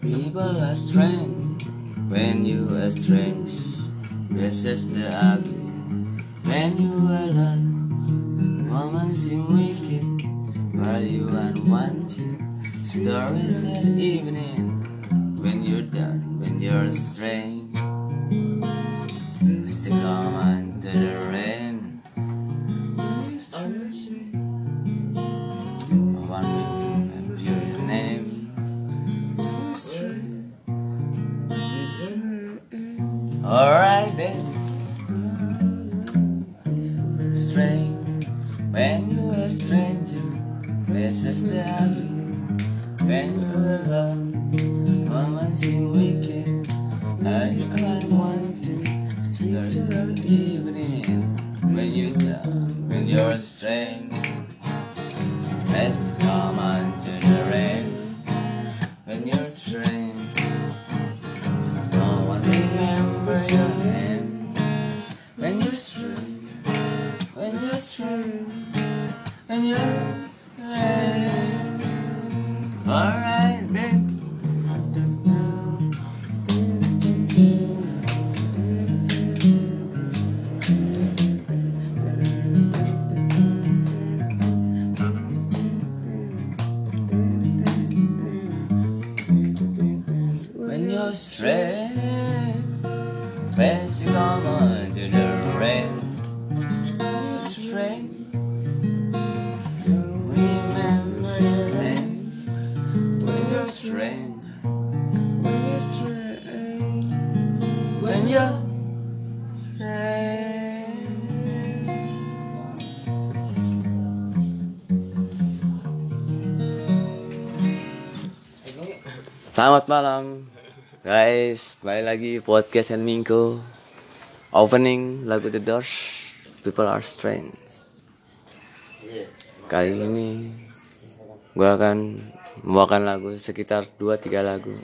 People are strange when you are strange. Is the ugly when you are alone. Woman seem wicked while you are unwanted. Stories at evening when you're done, when you're strange. Alright, baby. Strange when you're a stranger. This is the When you're strange. Selamat malam. Guys, balik lagi podcast and Mingko Opening lagu The Doors People Are Strange. Kali ini gue akan membawakan lagu sekitar 2-3 lagu.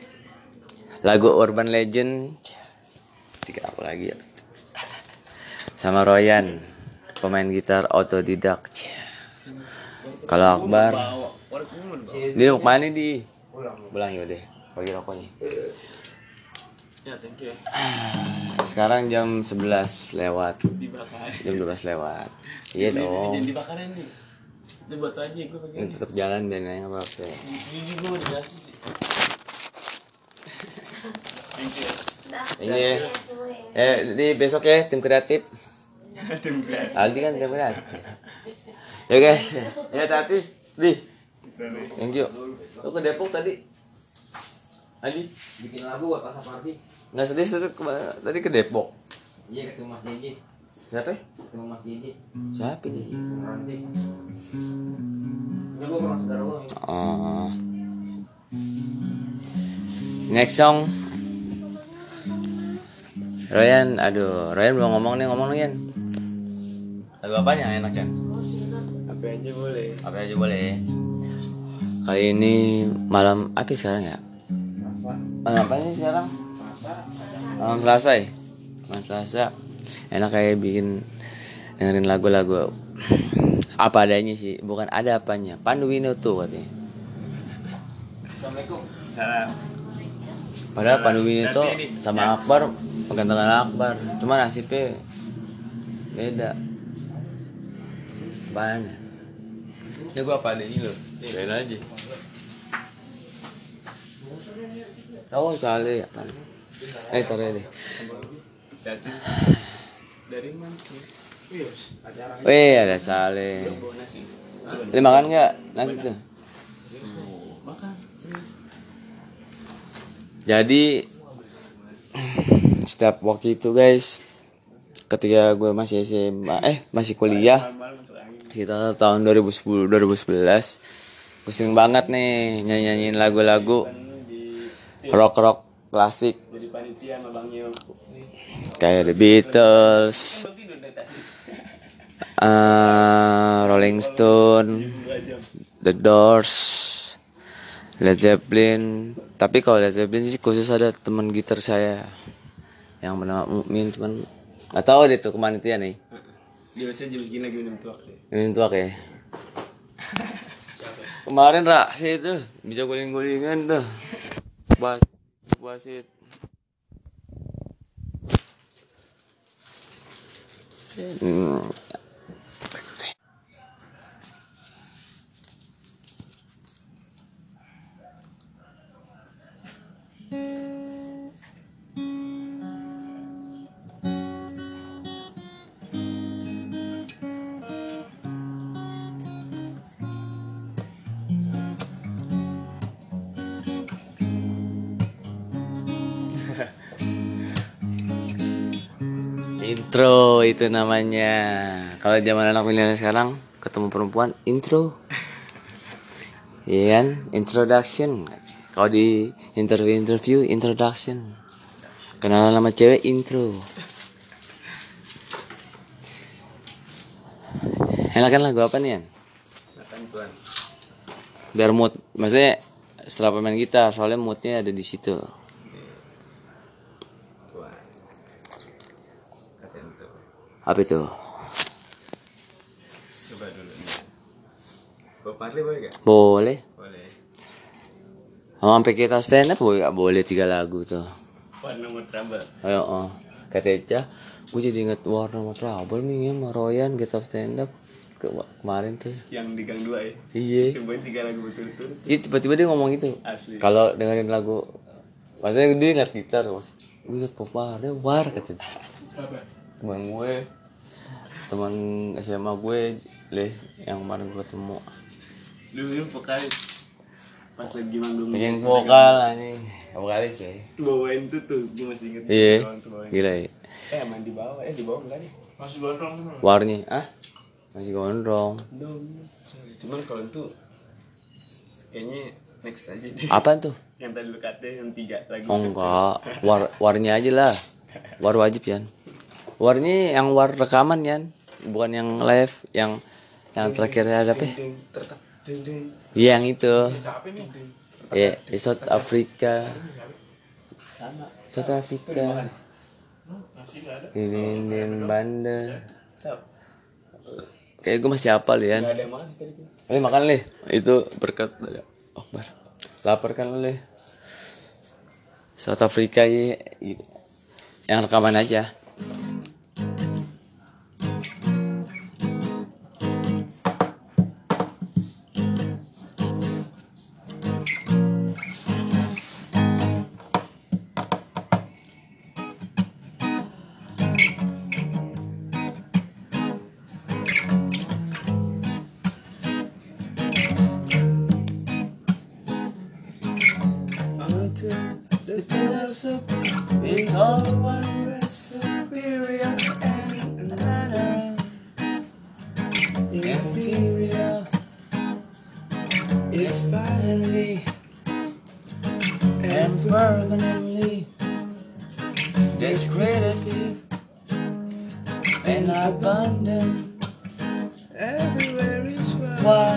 Lagu Urban Legend Tiga apa lagi ya Sama Royan Pemain gitar otodidak Kalau Akbar Dia mau ke mana di Pulang yaudah Bagi rokoknya Ya, thank you. Sekarang jam 11 lewat. Jam 12 lewat Iya dong nih. Itu buat aja gue pakai Ini ini. tetap jalan dan nggak apa-apa Ini gue udah dikasih sih. Thank you. Iya Eh, di besok ya tim kreatif. Tim kreatif. Aldi kan tim kreatif. Ya guys. Ya tati Di Thank you. Lu ke Depok tadi. Adi bikin lagu buat pasar party Nggak sedih sedih ke- tadi ke Depok. Iya ketemu Mas Jeje Siapa? ketemu Mas Jeje Siapa ini? nanti. Oh. Next song. Ryan, aduh, Ryan belum ngomong nih, ngomong nih, Yan. Lagu apanya yang enak, Yan? Apa aja boleh. Apa aja boleh. Kali ini malam apa sekarang ya? Malam apa sih sekarang? Malam Selasa ya? Malam Selasa. Enak kayak bikin dengerin lagu-lagu apa adanya sih, bukan ada apanya. Pandu Winoto katanya. Assalamualaikum Salam. Padahal Pandu ini, sama Akbar gantengan Akbar, cuma nasibnya beda. Apaan ya? Ini gua apa adanya lo? Biarin aja. Tahu sekali ya kan? Eh taruh deh. Dari mana sih? Wih, ada. Coba Lu makan nggak nasi tuh? makan. Jadi setiap waktu itu guys, ketika gue masih SMA, eh masih kuliah, kita tahun 2010 2011 gue sering banget nih nyanyi nyanyiin lagu-lagu rock rock klasik kayak The Beatles, eh, Rolling Stone. The Doors, Led Zeppelin. Tapi kalau Led Zeppelin sih khusus ada teman gitar saya yang bernama Mukmin cuman nggak tahu deh tuh ke mana dia nih. Biasanya jam segini lagi minum tuak deh. Ini tuh ya. Kemarin Raksi itu bisa guling-gulingan tuh. Bas wasit. Hmm. Intro itu namanya. Kalau zaman anak milenial sekarang ketemu perempuan intro. Iya kan? Introduction. Kalau di interview interview introduction. Kenalan sama cewek intro. Enakan lagu apa nih Yan? Tuan. Biar mood, maksudnya setelah pemain kita, soalnya moodnya ada di situ. Tuan. Kata itu. Apa itu? Coba dulu nih. Bob Marley boleh gak? Boleh. Boleh. Sama sampai kita stand up boleh, boleh tiga lagu tuh. One nomor trouble. Ayo, oh. Kata Eca, gue jadi inget Warna sama Trouble nih ya, sama Royan, Get Up Stand Up ke kemarin tuh. Yang di gang 2 ya. Iya. Cobain tiga lagu betul-betul. Iya tiba-tiba dia ngomong gitu. Asli. Kalau dengerin lagu, maksudnya dia ngeliat gitar, gue inget Papa, dia war kata dia. Teman gue, teman SMA gue, leh yang kemarin gue ketemu. Dulu vokalis. Pas lagi manggung. Bikin vokal anjing, vokalis ya. Bawain tuh tuh, gue masih inget. Iya, gila ya. Eh, main di bawah. Eh, di bawah enggak nih? Warnya, ah masih gondrong. Dong. Cuman kalau itu kayaknya next aja deh. Apaan tuh? Yang tadi lu kata yang tiga lagi. Oh enggak, war warnya aja lah. War wajib Warnya yang war rekaman Yan, bukan yang live, yang yang terakhir ada apa? ya? Iya yang itu. Iya, di South Africa. South Africa. Ini Banda. Tap. Kayak gue masih hafal makan sih tadi. Eh makan leh, itu berkat dari Akbar. Lapar kan lu leh. South Africa ya, yang rekaman aja. The philosophy is all one superior and another inferior. It's. Finally and permanently discredited and abandoned. Everywhere is wild.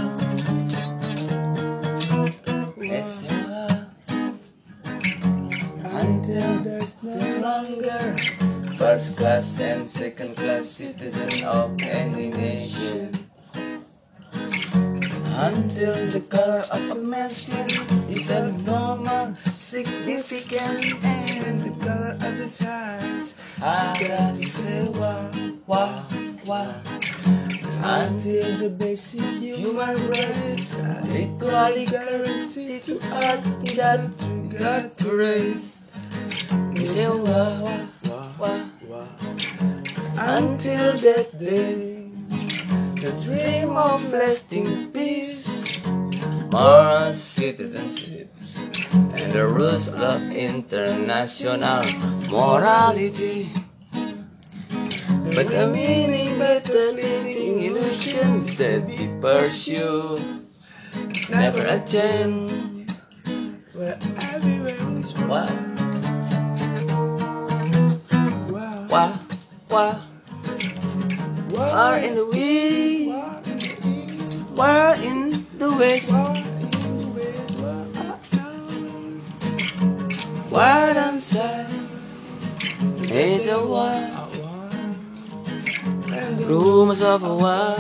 Longer first class and second class citizen of any nation. Until the color of a man's skin is of normal significance and the color of his eyes. I got to say. Until the basic human rights are equally guaranteed to art that got to raise. Say wow, wow, wow. wow. Until that day, the dream of lasting peace, moral citizenship, and the rules of international morality. But the meaning, but the fleeting illusion that we pursue never attain. Where everywhere is War, war in the west. War in the west? War don't? Is a the rumors of a war.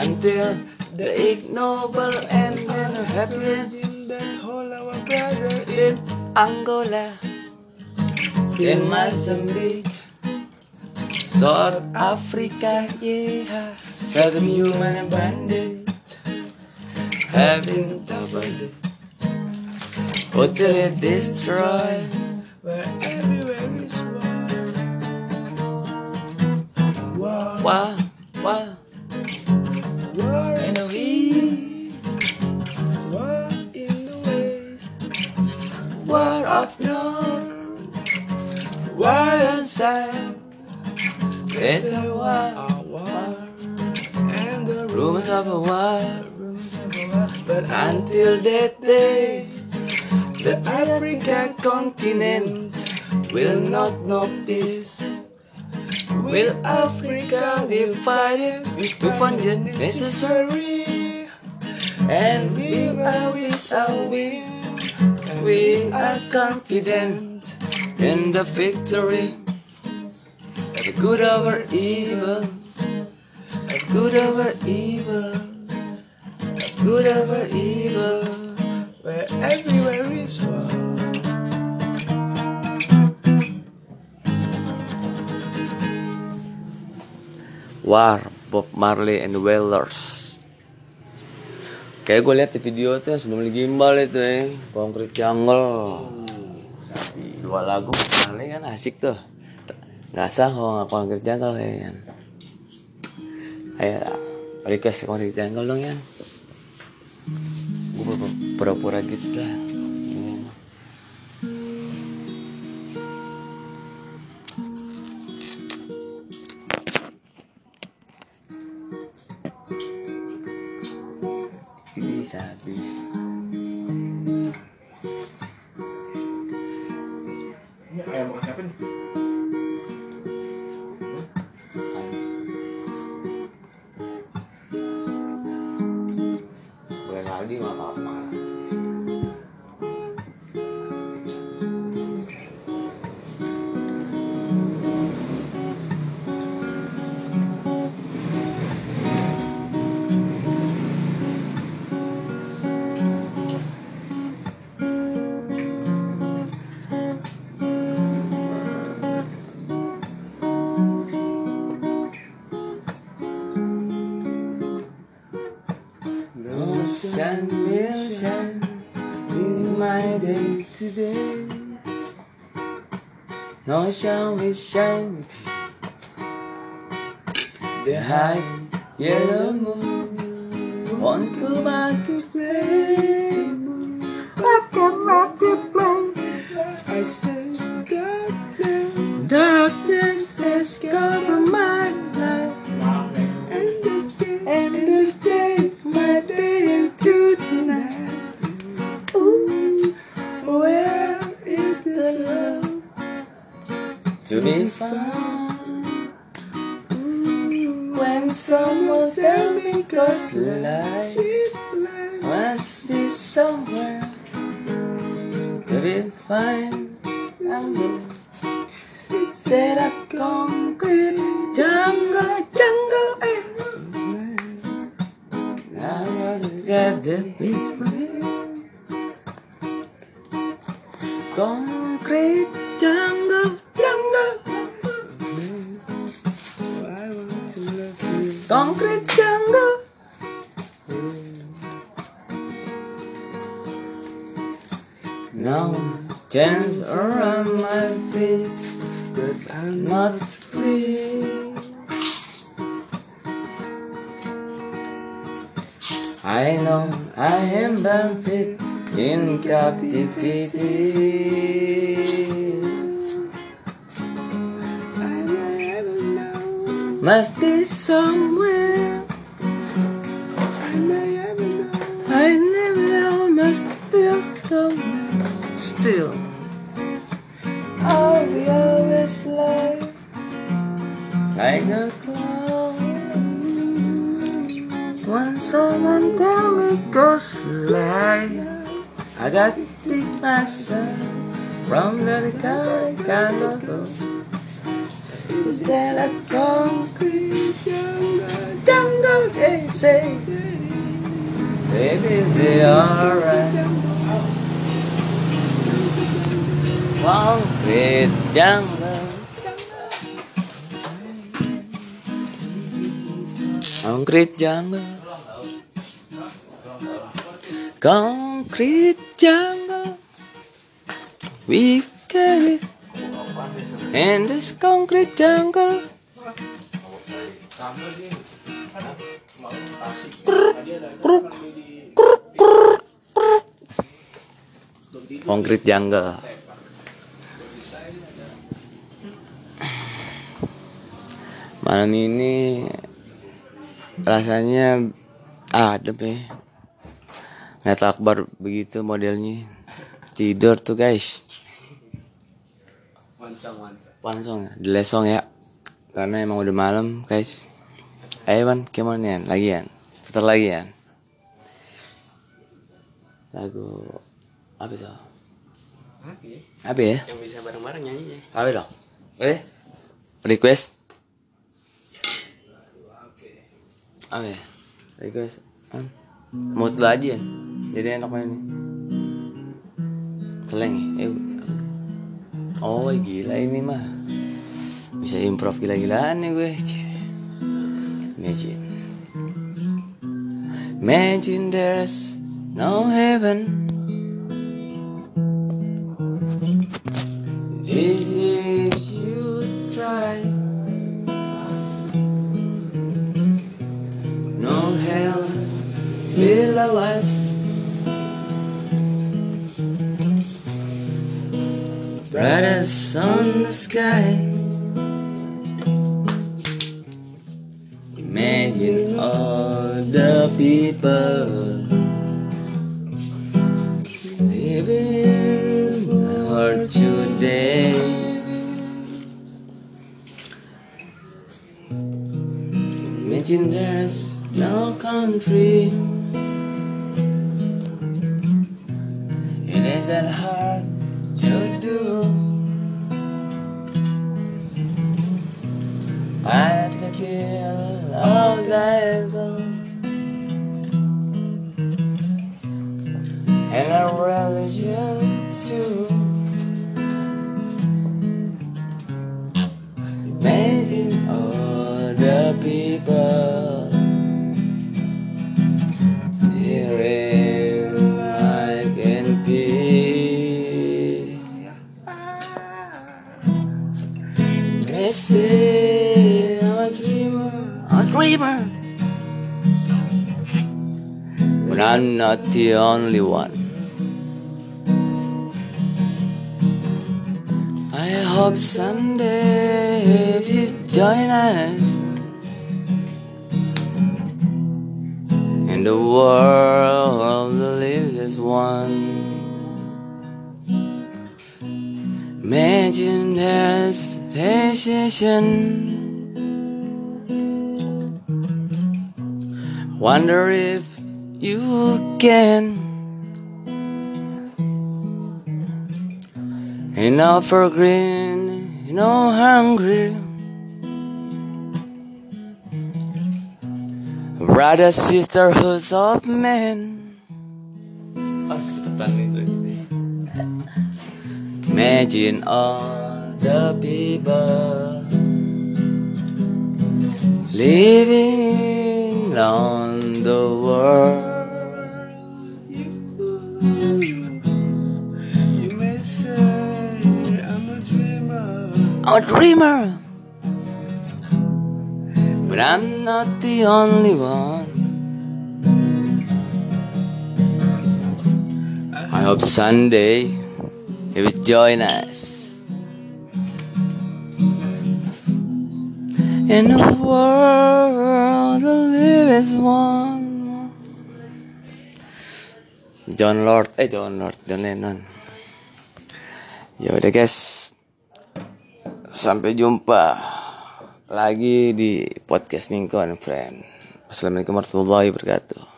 until the ignoble and then happened in in Angola in Mozambique South Africa, yeah, Southern human bandit, having doubled, utterly destroyed. where everywhere is war. War, wow, war, and we war in the ways. war of north, war south. It's a war, war, and the rumors of a war. rumors of a war. But Until that day, the African continent will not know peace. Will Africa divided to find it necessary? And we are with our will. We are confident in the victory. The good over evil. The good over evil. The good over evil. where everywhere is war. War, Bob Marley and Wailers. Kayak gue liat di video tuh yang sebelum di gimbal itu ya, Concrete Jungle. Dua lagu Marley kan asik tuh. nasa ako, ako ang rectangle, eh, yan. Ay, request ko rectangle lang yan. Pura-pura gits lang. nói sao we shan't the high yellow moon. On Cuba to play. Set up concrete jungle, jungle eh. air. I got get the peace friend. Concrete jungle, jungle. Concrete jungle. No chance around my feet, But I'm not free. I know I am bound in captivity. Must be somewhere Still, I'll be always like like a clown. When someone tell me ghost lie, I got to pick myself from the kind kind of love. Is that a concrete jungle? They say. Baby, is it alright? Concrete jungle. Concrete jungle. Concrete jungle. We get it. In this concrete jungle. Concrete jungle. Malam ini rasanya adem ya. Ngeliat akbar begitu modelnya. Tidur tuh guys. Wansang wansang. Langsung ya, di lesong ya. Karena emang udah malam guys. Ayo man? Lagi ya? Putar lagi ya? Lagu apa itu? Apa ya? Apa ya? Yang bisa bareng-bareng nyanyinya. Apa dong? Boleh? Request? Apa ya? Request? Hmm. Mood aja? Jadi enak main nih. Keleng ya? Eh, Oh gila ini mah Bisa improv gila-gilaan nih gue. Imagine Imagine there's no heaven Easy pela last Bright as sun in the sky. Imagine all the people Isn't hard to do. I have to kill all the evil dreamer But I'm not the only one I hope someday if you join us In the world that lives as one Imagine there's a hesitation Wonder if you can Enough for green, no hungry. Brother sisterhoods of men. Imagine all the people living on the world. You may say I'm a dreamer. I'm a dreamer. But I'm not the only one. I hope Sunday you will join us. In a world to live as one. John Lord, eh John Lord, John Lennon. Ya udah guys, sampai jumpa lagi di podcast Mingguan Friend. Assalamualaikum warahmatullahi wabarakatuh.